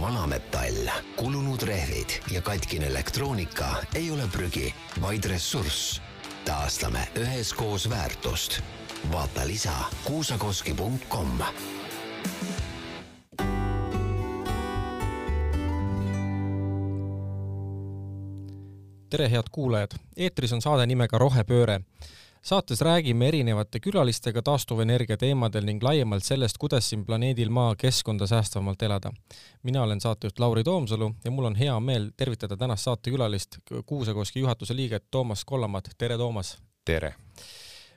vanametall, kulunud rehvid ja katkine elektroonika ei ole prügi, vaid ressurss. taastame üheskoos väärtust. vaata lisa kuusakoski.com tere, head kuulajad! eetris on saade nimega Rohepööre. Saates räägime erinevate külalistega taastuvenergia teemadel ning laiemalt sellest, kuidas siin planeedil Maa keskkonda säästvamalt elada. mina olen saatejuht Lauri Toomsalu ja mul on hea meel tervitada tänast saatekülalist, Kuusakoski juhatuse liiget Toomas Kollamat. tere, Toomas! tere!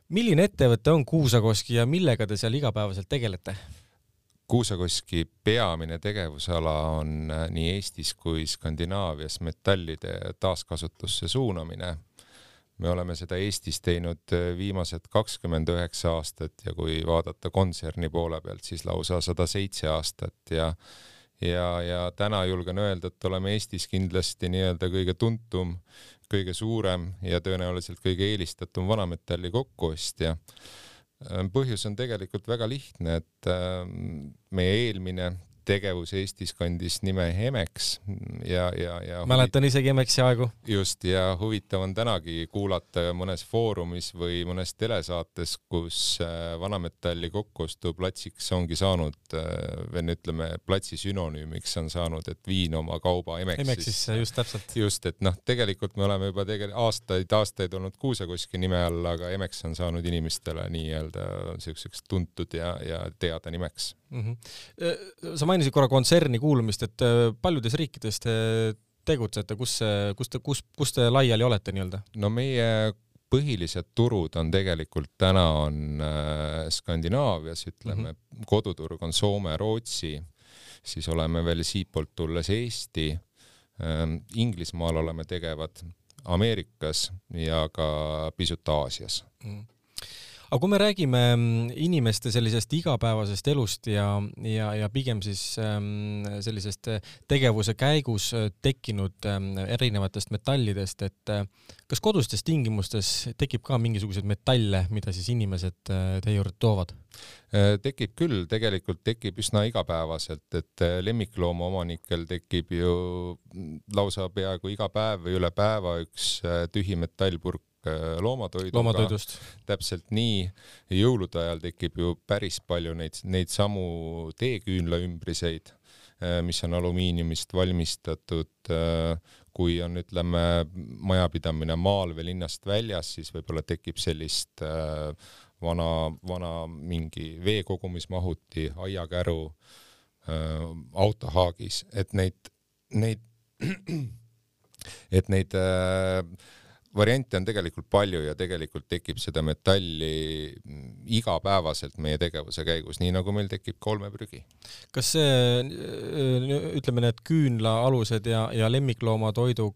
milline ettevõte on Kuusakoski ja millega te seal igapäevaselt tegelete? Kuusakoski peamine tegevusala on äh, nii Eestis kui Skandinaavias metallide taaskasutusse suunamine. Me oleme seda Eestis teinud äh, viimased kakskümmend üheksa aastat ja kui vaadata kontserni poole pealt, siis lausa sada seitse aastat ja ja, ja täna julgen öelda, et oleme Eestis kindlasti nii-öelda kõige tuntum, kõige suurem ja tõenäoliselt kõige eelistatum vanametalli kokkuostja. Äh, põhjus on tegelikult väga lihtne, et ähm, meie eelmine tegevus Eestis kandis nime Hemex ja, ja, ja mäletan isegi Hemexi aegu. just, ja huvitav on tänagi kuulata mõnes foorumis või mõnes telesaates, kus äh, vanametalli kokkuostuplatsiks ongi saanud äh, või ütleme, platsi sünonüümiks on saanud, et viin oma kauba Hemexisse. Hemexisse, just täpselt. just, et noh, tegelikult me oleme juba tegelikult aastaid-aastaid olnud Kuusakoski nime all, aga Hemex on saanud inimestele nii-öelda siukseks tuntud ja, ja teada nimeks mm. -hmm. sa mainisid korra kontserni kuulumist, et äh, paljudes riikides te tegutsete, kus, kus te, kus, kus te laiali olete nii-öelda? no meie põhilised turud on tegelikult täna on äh, Skandinaavias, ütleme mm, -hmm. koduturg on Soome, Rootsi, siis oleme veel siitpoolt tulles Eesti ähm,, Inglismaal oleme tegevad, Ameerikas ja ka pisut Aasias mm. -hmm aga kui me räägime mm, inimeste sellisest igapäevasest elust ja, ja, ja pigem siis ähm, sellisest äh, tegevuse käigus äh, tekkinud ähm, erinevatest metallidest, et äh, kas kodustes tingimustes tekib ka mingisuguseid metalle, mida siis inimesed teie juurde toovad? tekib küll, tegelikult tekib üsna igapäevaselt, et lemmikloomaomanikel tekib ju lausa peaaegu iga päev või üle päeva üks tühi metallpurk loomatoiduga. loomatoidust. täpselt nii. jõulude ajal tekib ju päris palju neid, neid samu teeküünlaümbriseid, äh, mis on alumiiniumist valmistatud. Äh, kui on, ütleme, majapidamine maal või linnast väljas, siis võib-olla tekib sellist vana, vana mingi veekogumismahuti, aiakäru autohaagis, et neid, neid, et neid äh, variante on tegelikult palju ja tegelikult tekib seda metalli igapäevaselt meie tegevuse käigus, nii nagu meil tekib ka olmeprügi. kas see, ütleme, need küünlaalused ja, ja lemmikloomatoidu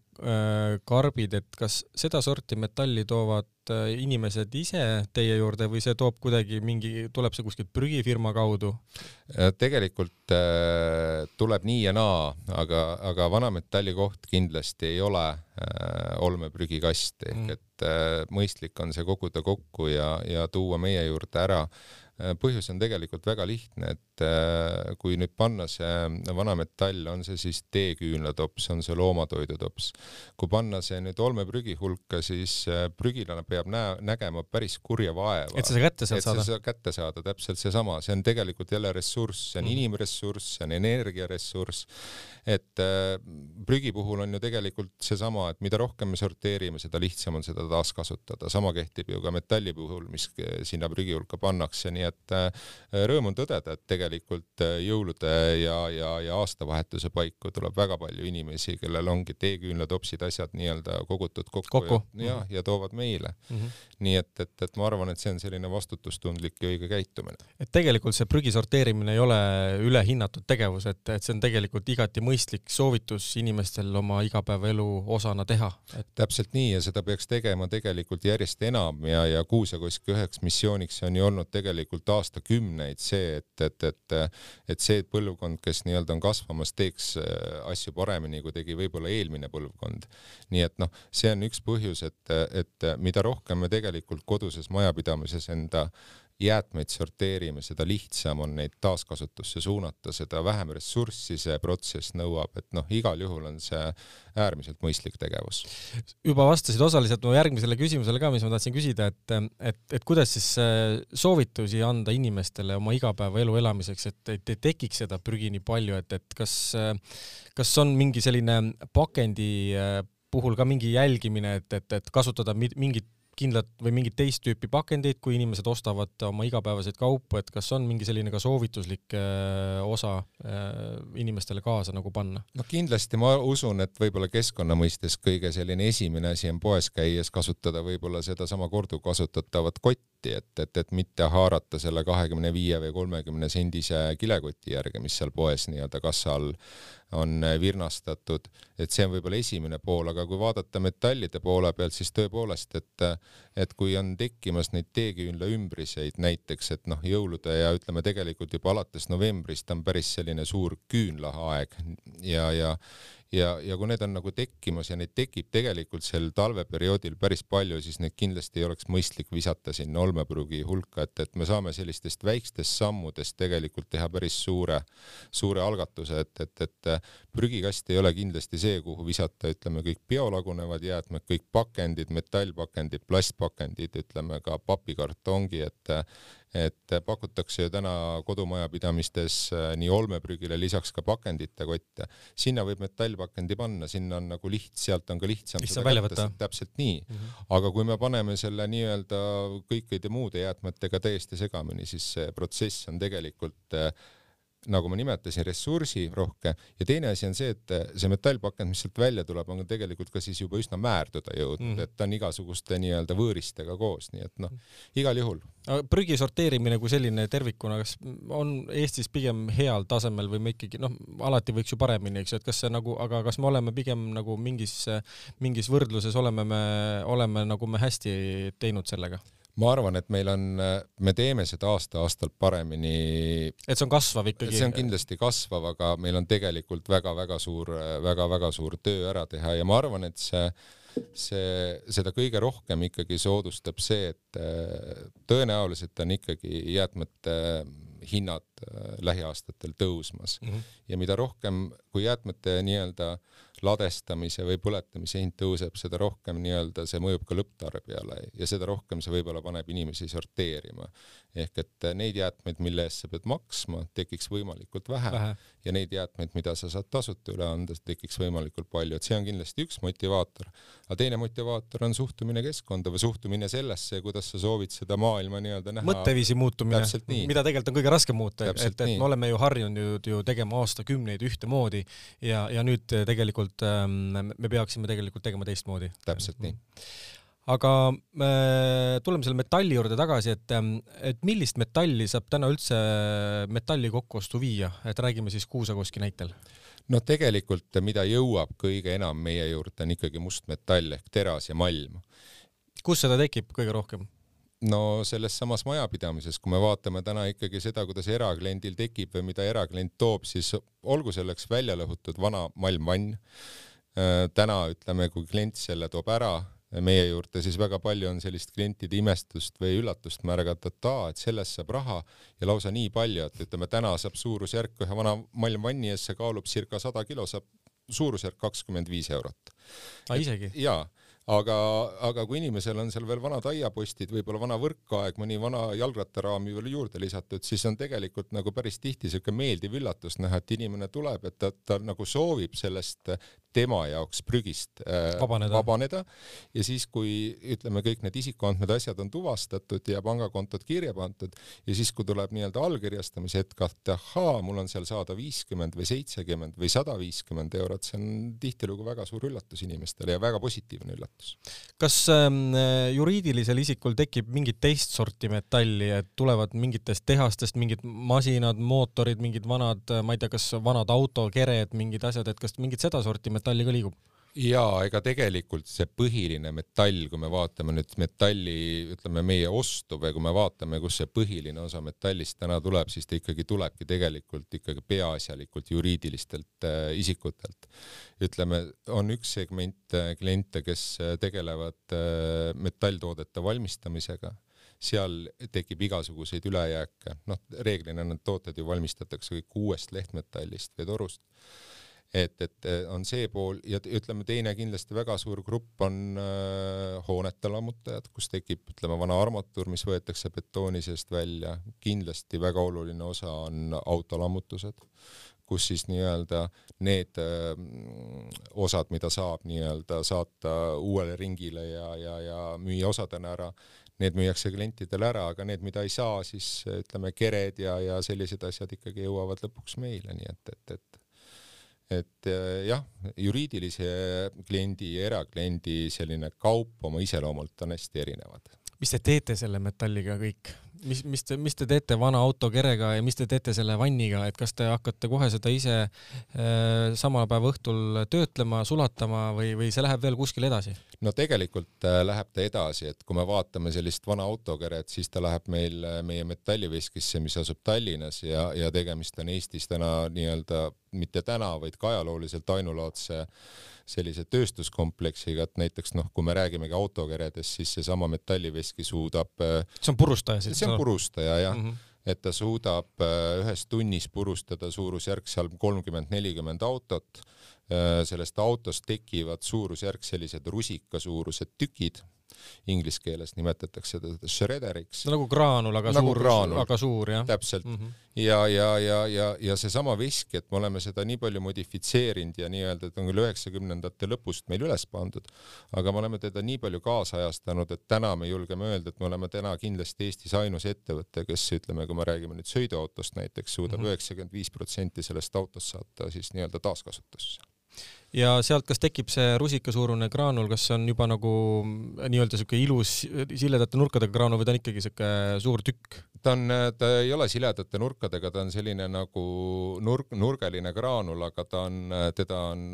karbid, et kas sedasorti metalli toovad äh, inimesed ise teie juurde või see toob kuidagi mingi, tuleb see kuskilt prügifirma kaudu? Äh, tegelikult äh, tuleb nii ja naa, aga, aga vanametalli koht kindlasti ei ole äh, olmeprügikast ehk mm. et äh, mõistlik on see koguda kokku ja, ja tuua meie juurde ära äh, põhjus on tegelikult väga lihtne, et et äh, kui nüüd panna see vanametall, on see siis teeküünlatops, on see loomatoidutops, kui panna see nüüd olmeprügi hulka, siis äh, prügilane peab näe, nägema päris kurja vaeva. et sa seda kätte saad saada? kätte saada, täpselt seesama, see on tegelikult jälle ressurss, see on mm. inimressurss, see on energiaressurss. et äh, prügi puhul on ju tegelikult seesama, et mida rohkem me sorteerime, seda lihtsam on seda taaskasutada, sama kehtib ju ka metalli puhul, mis sinna prügi hulka pannakse, nii et rõõm on tõdeda, et tegelikult äh, jõulude ja, ja, ja aastavahetuse paiku tuleb väga palju inimesi, kellel ongi teeküünlatopsid, asjad nii-öelda kogutud kokku, kokku. ja, ja, ja toovad meile mm. -hmm. nii et, et, et ma arvan, et see on selline vastutustundlik ja õige käitumine. et tegelikult see prügi sorteerimine ei ole ülehinnatud tegevus, et, et see on tegelikult igati mõistlik soovitus inimestel oma igapäevaelu osana teha et.... täpselt nii ja seda peaks tegema tegelikult järjest enam ja, ja Kuusakoski üheks missiooniks on ju olnud tegelikult aastakümneid see, et, et, et et, et see põlvkond, kes nii-öelda on kasvamas, teeks äh, asju paremini, kui tegi võib-olla eelmine põlvkond. nii et noh, see on üks põhjus, et, et mida rohkem me tegelikult koduses majapidamises enda jäätmeid sorteerime, seda lihtsam on neid taaskasutusse suunata, seda vähem ressurssi see protsess nõuab, et noh, igal juhul on see äärmiselt mõistlik tegevus. juba vastasid osaliselt mu järgmisele küsimusele ka, mis ma tahtsin küsida, et, et, et kuidas siis äh, soovitusi anda inimestele oma igapäevaelu elamiseks, et, et ei tekiks seda prügi nii palju, et, et kas, äh, kas on mingi selline pakendi äh, puhul ka mingi jälgimine, et, et, et kasutada mingit kindlat või mingit teist tüüpi pakendeid, kui inimesed ostavad oma igapäevaseid kaupu, et kas on mingi selline ka soovituslik äh, osa äh, inimestele kaasa nagu panna? no kindlasti ma usun, et võib-olla keskkonna mõistes kõige selline esimene asi on poes käies kasutada võib-olla sedasama korduvkasutatavat kotti, et, et, et mitte haarata selle kahekümne viie või kolmekümne sendise kilekoti järge, mis seal poes nii-öelda kassa all on virnastatud, et see on võib-olla esimene pool, aga kui vaadata metallide poole pealt, siis tõepoolest, et et kui on tekkimas neid teeküünla ümbriseid näiteks, et noh, jõulude ja ütleme tegelikult juba alates novembrist on päris selline suur küünlaaeg ja, ja ja, ja kui need on nagu tekkimas ja neid tekib tegelikult sel talveperioodil päris palju, siis neid kindlasti ei oleks mõistlik visata sinna olmepruugi hulka, et, et me saame sellistest väikestest sammudest tegelikult teha päris suure, suure algatuse, et, et, et prügikast ei ole kindlasti see, kuhu visata, ütleme kõik biolagunevad jäätmed, kõik pakendid, metallpakendid, plastpakendid, ütleme ka papikartongi, et et pakutakse ju täna kodumajapidamistes äh, nii olmeprügile lisaks ka pakendite kotte. sinna võib metallpakendi panna, sinna on nagu liht-, sealt on ka lihtsam lihtsam välja võtta. täpselt nii mm. -hmm. aga kui me paneme selle nii-öelda kõikide muude jäätmetega täiesti segamini, siis see protsess on tegelikult äh, nagu ma nimetasin, ressursirohke ja teine asi on see, et see metallpakend, mis sealt välja tuleb, on tegelikult ka siis juba üsna määrduda jõudnud mm., et ta on igasuguste nii-öelda võõristega koos, nii et noh, igal juhul. prügi sorteerimine kui selline tervikuna, kas on Eestis pigem heal tasemel või me ikkagi noh, alati võiks ju paremini, eks ju, et kas see nagu, aga kas me oleme pigem nagu mingis, mingis võrdluses oleme me, oleme nagu me hästi teinud sellega? Ma arvan, et meil on, me teeme seda aasta-aastalt paremini. et see on kasvav ikkagi? see on kindlasti kasvav, aga meil on tegelikult väga-väga suur väga,, väga-väga suur töö ära teha ja ma arvan, et see, see, seda kõige rohkem ikkagi soodustab see, et tõenäoliselt on ikkagi jäätmete hinnad lähiaastatel tõusmas mm -hmm. ja mida rohkem, kui jäätmete nii-öelda äh, ladestamise või põletamise hind tõuseb, seda rohkem nii-öelda see mõjub ka lõpptarbijale ja seda rohkem see võib-olla paneb inimesi sorteerima. ehk et neid jäätmeid, mille eest sa pead maksma, tekiks võimalikult vähe, vähe. ja neid jäätmeid, mida sa saad tasuta üle anda, tekiks võimalikult palju, et see on kindlasti üks motivaator. aga teine motivaator on suhtumine keskkonda või suhtumine sellesse, kuidas sa soovid seda maailma nii-öelda näha. mõtteviisi muutumine, mida tegelikult on kõige raskem muuta, et, et nii. me oleme ju harjunud ju, tegema aastakümneid ühtemoodi ja, ja nüüd tegelikult ähm, me peaksime tegelikult tegema teistmoodi. täpselt nii. aga äh, tuleme selle metalli juurde tagasi, et, ähm, et millist metalli saab täna üldse metalli kokkuostu viia, et räägime siis kuusakoski näitel no tegelikult, mida jõuab kõige enam meie juurde, on ikkagi mustmetall ehk teras ja malm. kus seda tekib kõige rohkem? No selles samas majapidamises, kui me vaatame täna ikkagi seda, kuidas erakliendil tekib või mida eraklient toob, siis olgu selleks välja lõhutud vana malmvann. Äh, täna ütleme, kui klient selle toob ära meie juurde, siis väga palju on sellist klientide imestust või üllatust märgata, et aa, et sellest saab raha ja lausa nii palju, et ütleme, täna saab suurusjärk ühe vana malmvanni eest, see kaalub circa sada kilo, saab suurusjärk kakskümmend viis eurot. isegi? jaa aga, aga kui inimesel on seal veel vanad aiapostid, võib-olla vana võrkaeg, mõni vana jalgrattaraami veel juurde lisatud, siis on tegelikult nagu päris tihti siuke meeldiv üllatus näha, et inimene tuleb, et ta, ta nagu soovib sellest tema jaoks prügist äh, vabaneda. vabaneda ja siis, kui ütleme, kõik need isikuandmed, asjad on tuvastatud ja pangakontod kirja pandud ja siis, kui tuleb nii-öelda allkirjastamise hetk, et ahaa, mul on seal saada viiskümmend või seitsekümmend või sada viiskümmend eurot, see on tihtilugu väga suur üllatus inimestele ja väga positiivne üllatus. kas ähm, juriidilisel isikul tekib mingit teist sorti metalli, et tulevad mingitest tehastest mingid masinad, mootorid, mingid vanad, ma ei tea, kas vanad autokered, mingid asjad, et kas mingit sedasorti metalli metalli ka liigub? jaa, ega tegelikult see põhiline metall, kui me vaatame nüüd metalli, ütleme meie ostu või kui me vaatame, kus see põhiline osa metallist täna tuleb, siis ta ikkagi tulebki tegelikult ikkagi peaasjalikult juriidilistelt äh, isikutelt. ütleme, on üks segment äh, kliente, kes äh, tegelevad äh, metalltoodete valmistamisega seal tekib igasuguseid ülejääke, noh, reeglina need tooted ju valmistatakse kõik uuest lehtmetallist või torust et, et on see pool ja ütleme, teine kindlasti väga suur grupp on äh, hoonete lammutajad, kus tekib, ütleme, vana armatuur, mis võetakse betooni seest välja. kindlasti väga oluline osa on autolammutused, kus siis nii-öelda need äh, osad, mida saab nii-öelda saata uuele ringile ja, ja, ja müüa osadena ära, need müüakse klientidele ära, aga need, mida ei saa, siis ütleme, kered ja, ja sellised asjad ikkagi jõuavad lõpuks meile, nii et, et, et et äh, jah, juriidilise kliendi ja erakliendi selline kaup oma iseloomult on hästi erinevad. mis te teete selle metalliga kõik? Mis, mis te, mis te teete vana autokerega ja mis te teete selle vanniga, et kas te hakkate kohe seda ise äh, sama päeva õhtul töötlema, sulatama või, või see läheb veel kuskile edasi? no tegelikult äh, läheb ta edasi, et kui me vaatame sellist vana autokeret, siis ta läheb meil äh, meie metalliveskisse, mis asub Tallinnas ja, ja tegemist on Eestis täna nii-öelda mitte täna, vaid ka ajalooliselt ainulaadse sellise tööstuskompleksiga, et näiteks noh, kui me räägimegi autokeredest, siis seesama metalliveski suudab. Äh, see on purustaja siis? see on purustaja jah mm, -hmm. et ta suudab äh, ühes tunnis purustada suurusjärk seal kolmkümmend, nelikümmend autot. Äh, sellest autost tekivad suurusjärk sellised rusikasuurused tükid inglise keeles nimetatakse teda shredderiks. nagu graanul, aga nagu suur, aga suur jah. täpselt mm. -hmm. ja, ja, ja, ja, ja seesama veski, et me oleme seda nii palju modifitseerinud ja nii-öelda, et on küll üheksakümnendate lõpust meil üles pandud, aga me oleme teda nii palju kaasajastanud, et täna me julgeme öelda, et me oleme täna kindlasti Eestis ainus ettevõte, kes ütleme, kui me räägime nüüd sõiduautost näiteks, suudab mhm. üheksakümmend viis protsenti sellest autost saata siis nii-öelda taaskasutusse ja sealt, kas tekib see rusikasuurune graanul, kas see on juba nagu nii-öelda siuke ilus siledate nurkadega graanul või ta on ikkagi siuke suur tükk? ta on, ta ei ole siledate nurkadega, ta on selline nagu nurk, nurgeline graanul, aga ta on, teda on,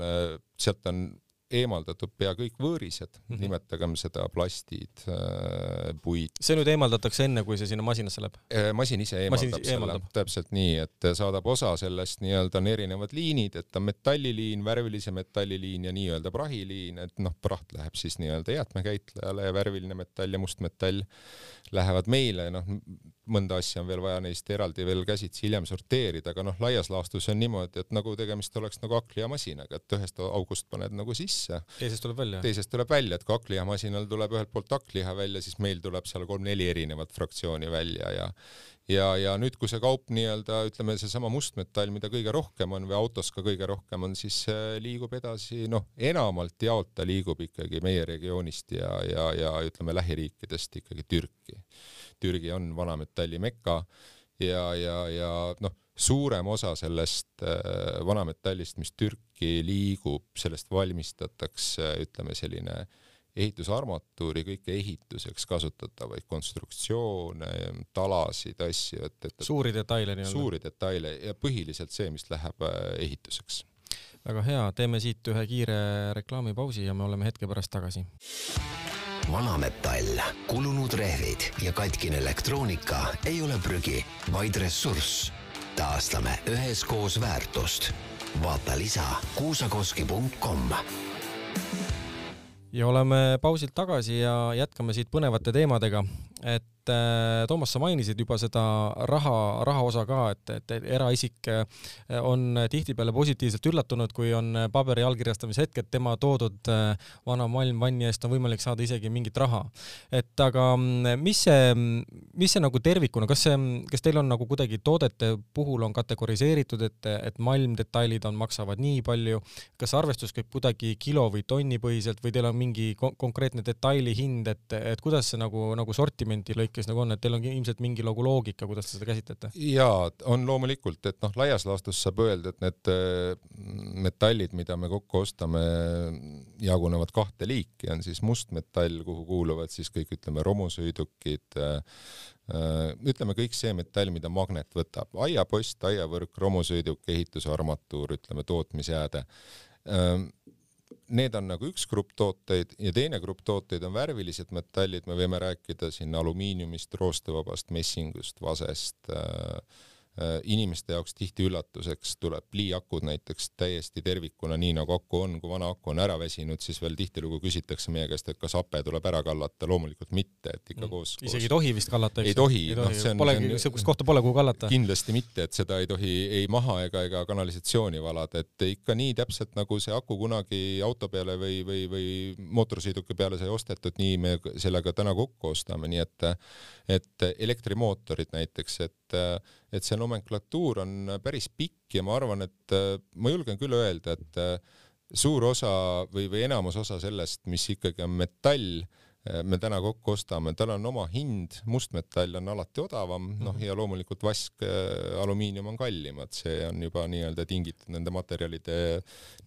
sealt on eemaldatud pea kõik võõrised mm, -hmm. nimetagem seda plastid, äh, puid. see nüüd eemaldatakse enne, kui see sinna masinasse läheb? Äh, masin ise eemaldab masin selle, täpselt nii, et saadab osa sellest nii-öelda on erinevad liinid, et on metalliliin, värvilise metalliliin ja nii-öelda prahiliin, et noh, praht läheb siis nii-öelda jäätmekäitlejale ja värviline metall ja must metall lähevad meile, noh, mõnda asja on veel vaja neist eraldi veel käsitsi hiljem sorteerida, aga noh, laias laastus on niimoodi, et nagu tegemist oleks nagu hakklihamasinaga, et ühest august paned nagu sisse. teisest tuleb välja. teisest tuleb välja, et kui hakklihamasinal tuleb ühelt poolt hakkliha välja, siis meil tuleb seal kolm-neli erinevat fraktsiooni välja ja ja, ja nüüd, kui see kaup nii-öelda ütleme, seesama mustmetall, mida kõige rohkem on või autos ka kõige rohkem on, siis liigub edasi, noh, enamalt jaolt ta liigub ikkagi meie regioonist ja, ja, ja ütleme lähiriikidest ikkagi Türki Türgi on vanametalli meka ja, ja, ja noh, suurem osa sellest äh, vanametallist, mis Türki liigub, sellest valmistatakse, ütleme selline ehitusarmatuuri, kõike ehituseks kasutatavaid konstruktsioone, talasid, asju, et, et suuri detaile nii-öelda? suuri detaile ja põhiliselt see, mis läheb äh, ehituseks. väga hea, teeme siit ühe kiire reklaamipausi ja me oleme hetke pärast tagasi vanametall, kulunud rehvid ja katkine elektroonika ei ole prügi, vaid ressurss. taastame üheskoos väärtust. vaata lisa kuusakoski.com ja oleme pausilt tagasi ja jätkame siit põnevate teemadega, et äh, Toomas, sa mainisid juba seda raha, raha osa ka, et, et eraisik äh, on tihtipeale positiivselt üllatunud, kui on paberi allkirjastamise hetk, et tema toodud äh, vana malmvanni eest on võimalik saada isegi mingit raha. et aga mm, mis see, mis see nagu tervikuna, kas see, kas teil on nagu kuidagi toodete puhul on kategoriseeritud, et, et malmdetailid on, maksavad nii palju, kas arvestus käib kuidagi kilo või tonni põhiselt või teil on mingi konkreetne detaili hind, et, et kuidas see nagu, nagu sortimenti lõikab lõikes nagu on, et teil on ilmselt mingi nagu loogika, kuidas te seda käsitlete? jaa, on loomulikult, et noh, laias laastus saab öelda, et need äh, metallid, mida me kokku ostame, jagunevad kahte liiki, on siis mustmetall, kuhu kuuluvad siis kõik, ütleme, romusõidukid, äh, äh, ütleme kõik see metall, mida magnet võtab, aiapost, aiavõrk, romusõiduk, ehitusarmatuur, ütleme tootmisjääde need on nagu üks grupp tooteid ja teine grupp tooteid on värvilised metallid, me võime rääkida siin alumiiniumist, roostevabast messingust, vasest äh,, inimeste jaoks tihti üllatuseks tuleb pliiakud näiteks täiesti tervikuna, nii nagu aku on, kui vana aku on ära väsinud, siis veel tihtilugu küsitakse meie käest, et kas hape tuleb ära kallata, loomulikult mitte, et ikka mm. koos, koos. isegi ei tohi vist kallata, eks? ei tohi, noh, see on. Polegi, niisugust kohta pole, kuhu kallata. kindlasti mitte, et seda ei tohi ei maha ega, ega kanalisatsiooni valada, et ikka nii täpselt nagu see aku kunagi auto peale või, või, või mootorsõiduki peale sai ostetud, nii me sellega täna kokku ostame, nii et, et elektrimootorid näiteks, et, et see nomenklatuur on päris pikk ja ma arvan, et ma julgen küll öelda, et suur osa või, või enamus osa sellest, mis ikkagi on metall, me täna kokku ostame, tal on oma hind, mustmetall on alati odavam, noh mhm. ja loomulikult vask, äh, alumiinium on kallimad, see on juba nii-öelda tingitud nende materjalide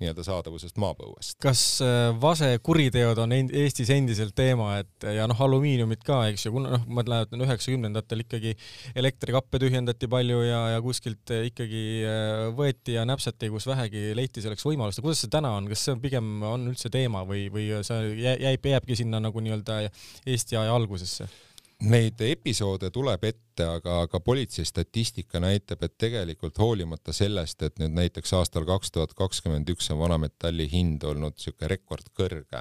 nii-öelda saadavusest maapõuest. kas äh, vasekuriteod on Eestis endiselt teema, et ja noh, alumiiniumit ka, eks ju, kuna noh, ma mäletan üheksakümnendatel ikkagi elektrikappe tühjendati palju ja, ja kuskilt ikkagi võeti ja näpsati, kus vähegi leiti selleks võimalust, kuidas see täna on, kas see on pigem on üldse teema või, või see jääb, jääbki sinna nagu nii-öelda nii-öelda Eesti aja algusesse? Neid episoode tuleb ette, aga, aga politsei statistika näitab, et tegelikult hoolimata sellest, et nüüd näiteks aastal kaks tuhat kakskümmend üks on vanametalli hind olnud niisugune rekordkõrge,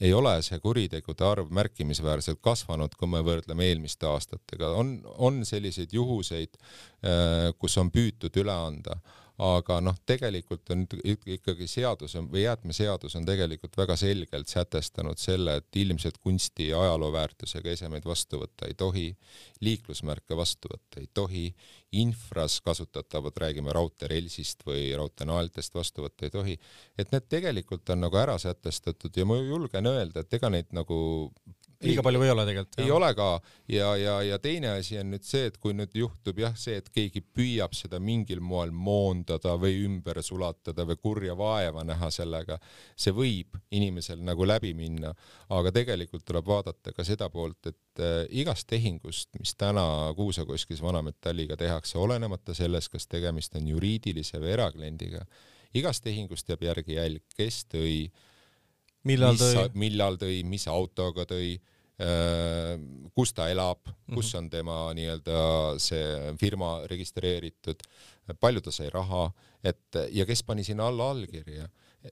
ei ole see kuritegude arv märkimisväärselt kasvanud, kui me võrdleme eelmiste aastatega. on, on selliseid juhuseid, äh, kus on püütud üle anda aga noh, tegelikult on ikkagi seadus on või jäätmeseadus on tegelikult väga selgelt sätestanud selle, et ilmselt kunsti ja ajalooväärtusega esemeid vastu võtta ei tohi, liiklusmärke vastu võtta ei tohi, infras kasutatavad, räägime raudteerelsist või raudteenaeltest vastu võtta ei tohi, et need tegelikult on nagu ära sätestatud ja ma julgen öelda, et ega neid nagu liiga palju ei ole tegelikult. ei ole ka. Ja, ja, ja teine asi on nüüd see, et kui nüüd juhtub jah, see, et keegi püüab seda mingil moel moondada või ümber sulatada või kurja vaeva näha sellega, see võib inimesel nagu läbi minna, aga tegelikult tuleb vaadata ka seda poolt, et äh, igast tehingust, mis täna Kuusakoskis vanametalliga tehakse, olenemata sellest, kas tegemist on juriidilise või erakliendiga, igast tehingust jääb järgi jälg, kes tõi millal tõi? millal tõi, mis autoga tõi, äh, kus ta elab, kus mhm. on tema nii-öelda see firma registreeritud, palju ta sai raha, et ja kes pani sinna alla allkirja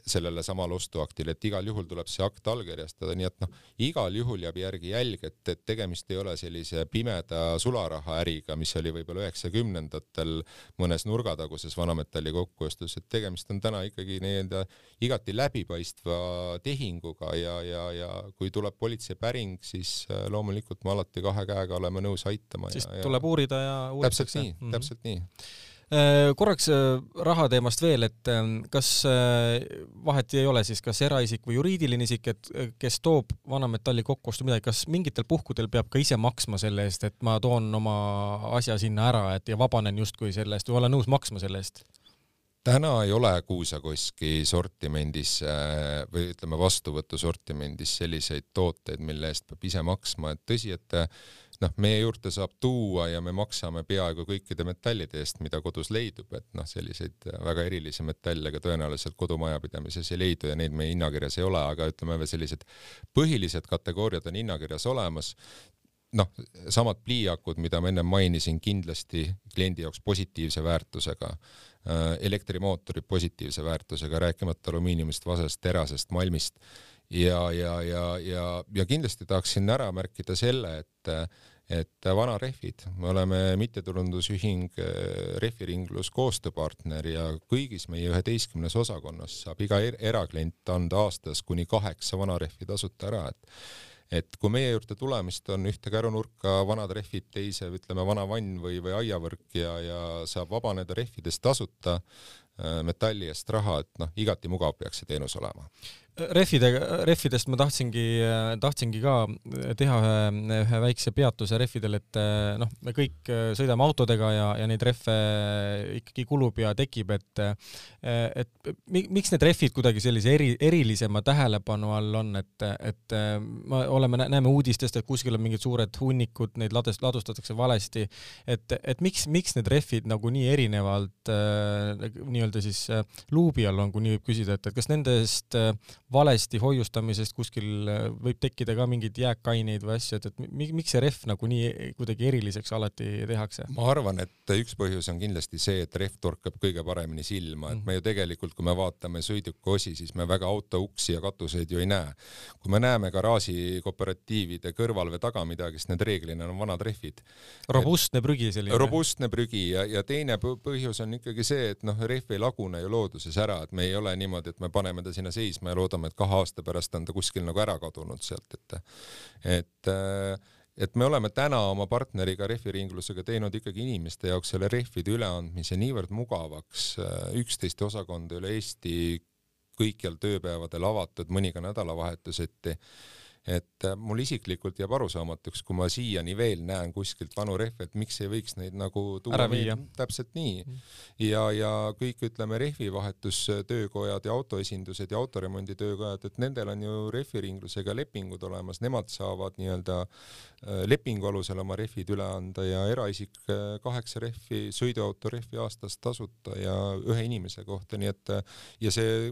sellele samale ostuaktile, et igal juhul tuleb see akt allkirjastada, nii et noh, igal juhul jääb järgi jälg, et, et tegemist ei ole sellise pimeda sularahaäriga, mis oli võib-olla üheksakümnendatel mõnes nurgataguses vanametalli kokkuostus, et tegemist on täna ikkagi nii-öelda igati läbipaistva tehinguga ja, ja, ja kui tuleb politsei päring, siis äh, loomulikult me alati kahe käega oleme nõus aitama. siis ja, tuleb uurida ja uuritakse. täpselt nii mm, -hmm. täpselt nii korraks äh, raha teemast veel, et ähm, kas äh, vahet ei ole siis kas eraisik või juriidiline isik, et kes toob vanametalli kokkuostu midagi, kas mingitel puhkudel peab ka ise maksma selle eest, et ma toon oma asja sinna ära, et ja vabanen justkui selle eest või olen nõus maksma selle eest? täna ei ole kuusakoski sortimendis või ütleme, vastuvõtu sortimendis selliseid tooteid, mille eest peab ise maksma, et tõsi, et noh, meie juurde saab tuua ja me maksame peaaegu kõikide metallide eest, mida kodus leidub, et noh, selliseid väga erilisi metalle ka tõenäoliselt kodumajapidamises ei leidu ja neid meie hinnakirjas ei ole, aga ütleme, sellised põhilised kategooriad on hinnakirjas olemas. Noh, samad pliiakud, mida ma ennem mainisin, kindlasti kliendi jaoks positiivse väärtusega, äh, elektrimootorid positiivse väärtusega, rääkimata alumiiniumist, vasest, terasest, malmist ja, ja, ja, ja, ja kindlasti tahaksin ära märkida selle, et et vanarehvid, me oleme mittetulundusühing eh, Rehviringlus koostööpartner ja kõigis meie üheteistkümnes osakonnas saab iga er eraklient anda aastas kuni kaheksa vanarehvi tasuta ära, et et kui meie juurde tulemist on ühte kärunurka vanad rehvid, teise ütleme vana vann või, või aiavõrk ja, ja saab vabaneda rehvidest tasuta äh, metalli eest raha, et noh, igati mugav peaks see teenus olema Rehvide, rehvidest ma tahtsingi, tahtsingi ka teha ühe, ühe väikse peatuse rehvidel, et noh, me kõik sõidame autodega ja, ja neid rehve ikkagi kulub ja tekib, et et miks need rehvid kuidagi sellise eri, erilisema tähelepanu all on, et, et me oleme, näeme uudistest, et kuskil on mingid suured hunnikud, neid lades, ladustatakse valesti, et, et miks, miks need rehvid nagu nii erinevalt nii-öelda siis luubi all on, kui nii võib küsida, et, et kas nendest valesti hoiustamisest kuskil äh, võib tekkida ka mingeid jääkaineid või asju, et, et miks see rehv nagu nii kuidagi eriliseks alati tehakse? ma arvan, et üks põhjus on kindlasti see, et rehv torkab kõige paremini silma, et mhm. me ju tegelikult, kui me vaatame sõiduki osi, siis me väga auto uksi ja katuseid ju ei näe. kui me näeme garaaži kooperatiivide kõrval või taga midagi, siis need reeglina on vanad rehvid. robustne prügi selline. robustne prügi ja, ja teine põhjus on ikkagi see, et noh, rehv ei lagune ju looduses ära, et me ei ole niimoodi, et me paneme ta sinna seisma ja loodame, et kahe aasta pärast on ta kuskil nagu ära kadunud sealt, et et et me oleme täna oma partneriga rehviringlusega teinud ikkagi inimeste jaoks selle rehvide üleandmise niivõrd mugavaks, üksteist osakonda üle Eesti kõikjal tööpäevadel avatud, mõni ka nädalavahetuseti et äh, mul isiklikult jääb arusaamatuks, kui ma siiani veel näen kuskilt vanu rehve, et miks ei võiks neid nagu tuua viia. täpselt nii. Mm. ja, ja kõik ütleme rehvivahetustöökojad ja autoesindused ja autoremonditöökojad, et nendel on ju rehviringlusega lepingud olemas, nemad saavad nii-öelda äh, lepingu alusel oma rehvid üle anda ja eraisik äh, kaheksa rehvi, sõiduauto rehvi aastas tasuta ja ühe inimese kohta, nii et ja see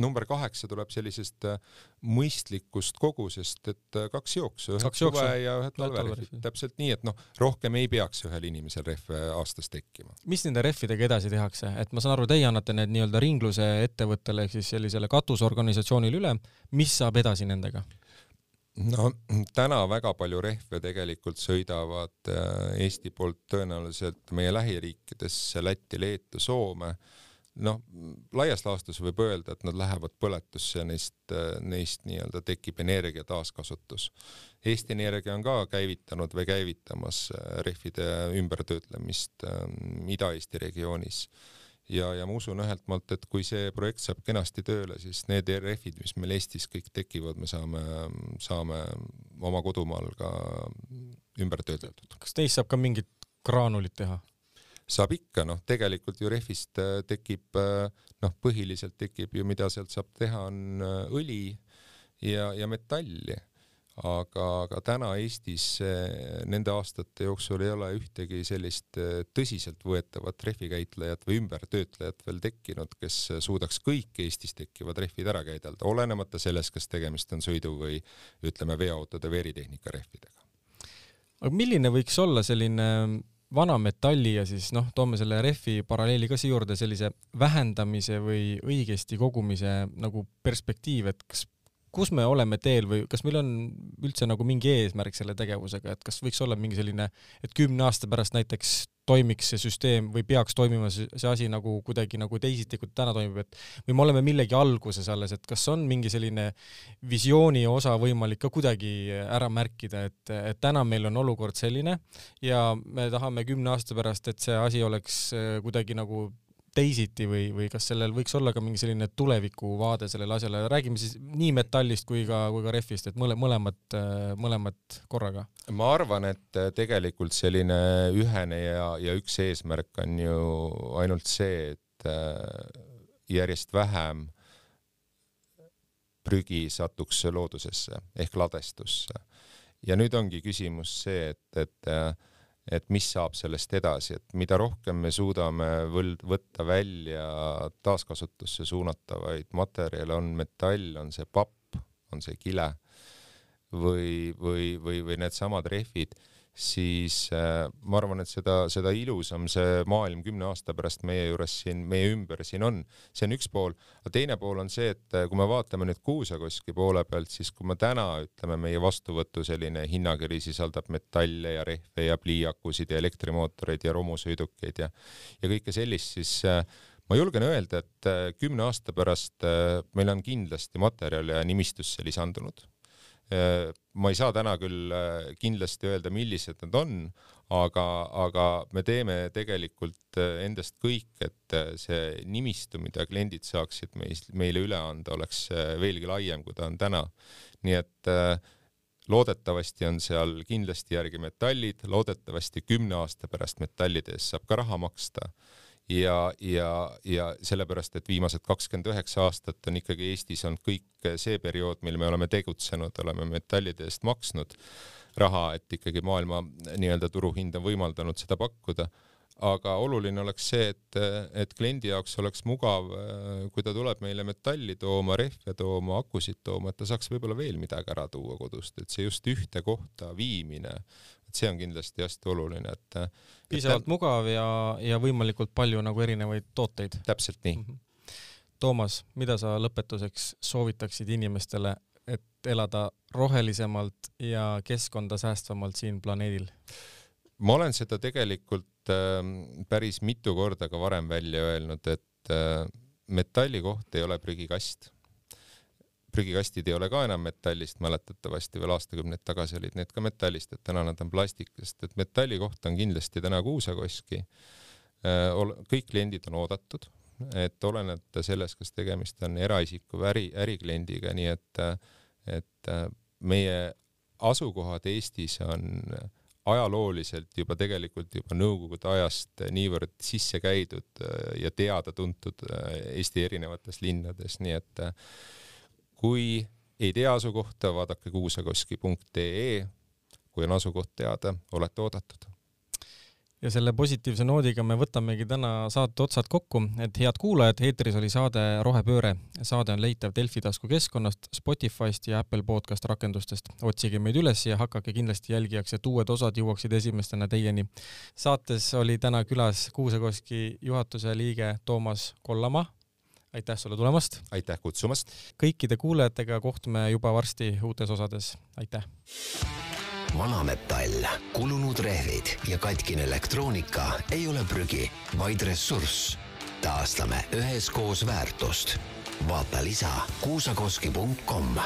number kaheksa tuleb sellisest äh, mõistlikust kogusest, et äh, kaks jooksu, ühed suve ja ühed talverehvid, täpselt nii, et noh, rohkem ei peaks ühel inimesel rehve aastas tekkima. mis nende rehvidega edasi tehakse, et ma saan aru, teie annate need nii-öelda ringluse ettevõttele ehk siis sellisele katusorganisatsioonile üle, mis saab edasi nendega? no täna väga palju rehve tegelikult sõidavad äh, Eesti poolt tõenäoliselt meie lähiriikidesse Lätti, Leetu, Soome noh, laias laastus võib öelda, et nad lähevad põletusse neist, neist nii-öelda tekib energia taaskasutus. Eesti Energia on ka käivitanud või käivitamas äh, rehvide ümbertöötlemist ähm, Ida-Eesti regioonis ja, ja ma usun ühelt poolt, et kui see projekt saab kenasti tööle, siis need rehvid, mis meil Eestis kõik tekivad, me saame, saame oma kodumaal ka ümber töödeldud. kas neist saab ka mingit graanulit teha? Saab ikka, noh, tegelikult ju rehvist äh, tekib, äh, noh, põhiliselt tekib ju, mida sealt saab teha, on äh, õli ja, ja metalli. aga, aga täna Eestis nende aastate jooksul ei ole ühtegi sellist tõsiseltvõetavat rehvikäitlejat või ümbertöötlejat veel tekkinud, kes suudaks kõik Eestis tekkivad rehvid ära käidelda, olenemata sellest, kas tegemist on sõidu või ütleme, veoautode või eritehnika rehvidega. aga milline võiks olla selline vana metalli ja siis noh, toome selle rehvi paralleeli ka siia juurde, sellise vähendamise või õigesti kogumise nagu perspektiiv, et kas kus me oleme teel või kas meil on üldse nagu mingi eesmärk selle tegevusega, et kas võiks olla mingi selline, et kümne aasta pärast näiteks toimiks see süsteem või peaks toimima see, see asi nagu kuidagi nagu teisiti, kui täna toimib, et või me oleme millegi alguses alles, et kas on mingi selline visiooni osa võimalik ka kuidagi ära märkida, et, et täna meil on olukord selline ja me tahame kümne aasta pärast, et see asi oleks kuidagi nagu teisiti või, või kas sellel võiks olla ka mingi selline tulevikuvaade sellele asjale, räägime siis nii metallist kui ka, kui ka rehvist, et mõle, mõlemat, mõlemat korraga? ma arvan, et tegelikult selline ühene ja, ja üks eesmärk on ju ainult see, et äh, järjest vähem prügi satuks loodusesse ehk ladestusse. ja nüüd ongi küsimus see, et, et äh, et mis saab sellest edasi, et mida rohkem me suudame võld-, võtta välja taaskasutusse suunatavaid materjale, on metall, on see papp, on see kile või, või, või, või needsamad rehvid siis äh, ma arvan, et seda, seda ilusam see maailm kümne aasta pärast meie juures siin, meie ümber siin on. see on üks pool, aga teine pool on see, et äh, kui me vaatame nüüd kuusakoski poole pealt, siis kui me täna ütleme, meie vastuvõtu selline hinnakiri sisaldab metalle ja rehve ja pliiakusid ja elektrimootoreid ja romusõidukeid ja, ja kõike sellist, siis äh, ma julgen öelda, et kümne aasta pärast meil on kindlasti materjale nimistusse lisandunud ma ei saa täna küll äh, kindlasti öelda, millised need on, aga, aga me teeme tegelikult äh, endast kõik, et see nimistu, mida kliendid saaksid meis, meile üle anda, oleks veelgi laiem, kui ta on täna. nii et loodetavasti on seal kindlasti järgi metallid, loodetavasti kümne aasta pärast metallide eest saab ka raha maksta ja, ja, ja sellepärast, et viimased kakskümmend üheksa aastat on ikkagi Eestis olnud kõik see periood, mil me oleme tegutsenud, oleme metallide eest maksnud raha, et ikkagi maailma nii-öelda turuhind on võimaldanud seda pakkuda. aga oluline oleks see, et, et kliendi jaoks oleks mugav, kui ta tuleb meile metalli tooma, rehve tooma, akusid tooma, et ta saaks võib-olla veel midagi ära tuua kodust, et see just ühte kohta viimine, et see on kindlasti hästi oluline, et piisavalt et, mugav ja, ja võimalikult palju nagu erinevaid tooteid. täpselt nii mm. -hmm. Toomas, mida sa lõpetuseks soovitaksid inimestele, et elada rohelisemalt ja keskkonda säästvamalt siin planeedil? ma olen seda tegelikult äh, päris mitu korda ka varem välja öelnud, et äh, metalli koht ei ole prügikast. Prügikastid ei ole ka enam metallist, mäletatavasti veel aastakümneid tagasi olid need ka metallist, et täna nad on plastikast, et metalli koht on kindlasti täna kuusakoski äh,. kõik kliendid on oodatud, et olenemata sellest, kas tegemist on eraisiku või äri, ärikliendiga, nii et, et äh, meie asukohad Eestis on ajalooliselt juba tegelikult juba nõukogude ajast niivõrd sisse käidud äh, ja teada-tuntud Eesti erinevates linnades, nii et äh, kui ei tea asukohta, vaadake kuusakoski.ee. kui on asukoht teada, olete oodatud ja selle positiivse noodiga me võtamegi täna saate otsad kokku, et head kuulajad, eetris oli saade Rohepööre. saade on leitav Delfi taskukeskkonnast, Spotify'st ja Apple podcast rakendustest. otsige meid üles ja hakake kindlasti jälgijaks, et uued osad jõuaksid esimestena teieni. saates oli täna külas Kuusakoski juhatuse liige Toomas Kollamaa. Aitäh sulle tulemast! aitäh kutsumast! kõikide kuulajatega kohtume juba varsti uutes osades, aitäh! vanametall, kulunud rehvid ja katkine elektroonika ei ole prügi, vaid ressurss. taastame üheskoos väärtust. vaata lisa kuusakoski.com